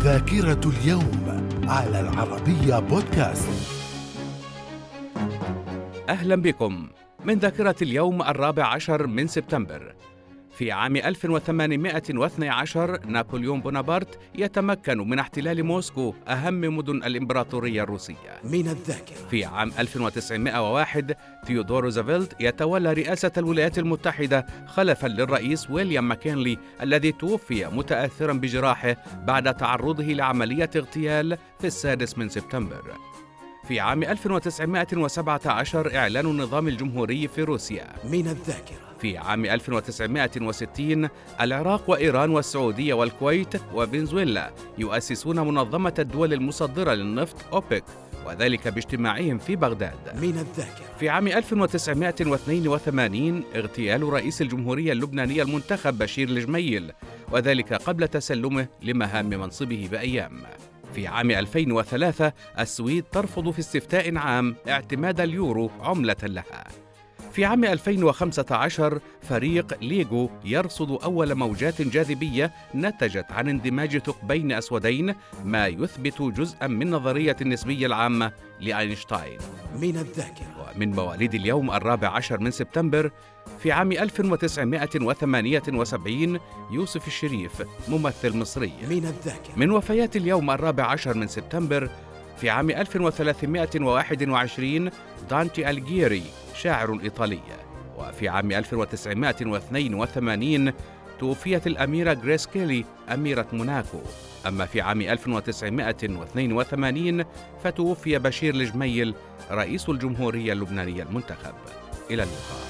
ذاكرة اليوم على العربية بودكاست. أهلا بكم. من ذاكرة اليوم الرابع عشر من سبتمبر. في عام 1812 نابليون بونابرت يتمكن من احتلال موسكو أهم مدن الإمبراطورية الروسية. من الذاكرة. في عام 1901 ثيودور روزفلت يتولى رئاسة الولايات المتحدة خلفا للرئيس ويليام ماكينلي الذي توفي متأثرا بجراحه بعد تعرضه لعملية اغتيال في السادس من سبتمبر. في عام 1917 إعلان النظام الجمهوري في روسيا. من الذاكرة. في عام 1960 العراق وإيران والسعودية والكويت وفنزويلا يؤسسون منظمة الدول المصدرة للنفط أوبك وذلك باجتماعهم في بغداد. من الذاكرة. في عام 1982 اغتيال رئيس الجمهورية اللبنانية المنتخب بشير الجميل وذلك قبل تسلمه لمهام منصبه بأيام. في عام 2003 السويد ترفض في استفتاء عام اعتماد اليورو عملة لها. في عام 2015 فريق ليجو يرصد أول موجات جاذبية نتجت عن اندماج ثقبين أسودين ما يثبت جزءا من نظرية النسبية العامة لأينشتاين. من الذاكرة. ومن مواليد اليوم الرابع عشر من سبتمبر في عام 1978 يوسف الشريف ممثل مصري. من الذاكرة. من وفيات اليوم الرابع عشر من سبتمبر في عام 1321 دانتي ألجيري شاعر إيطالي. وفي عام 1982 توفيت الأميرة غريس كيلي أميرة موناكو. أما في عام 1982 فتوفي بشير الجميل رئيس الجمهورية اللبنانية المنتخب. إلى اللقاء.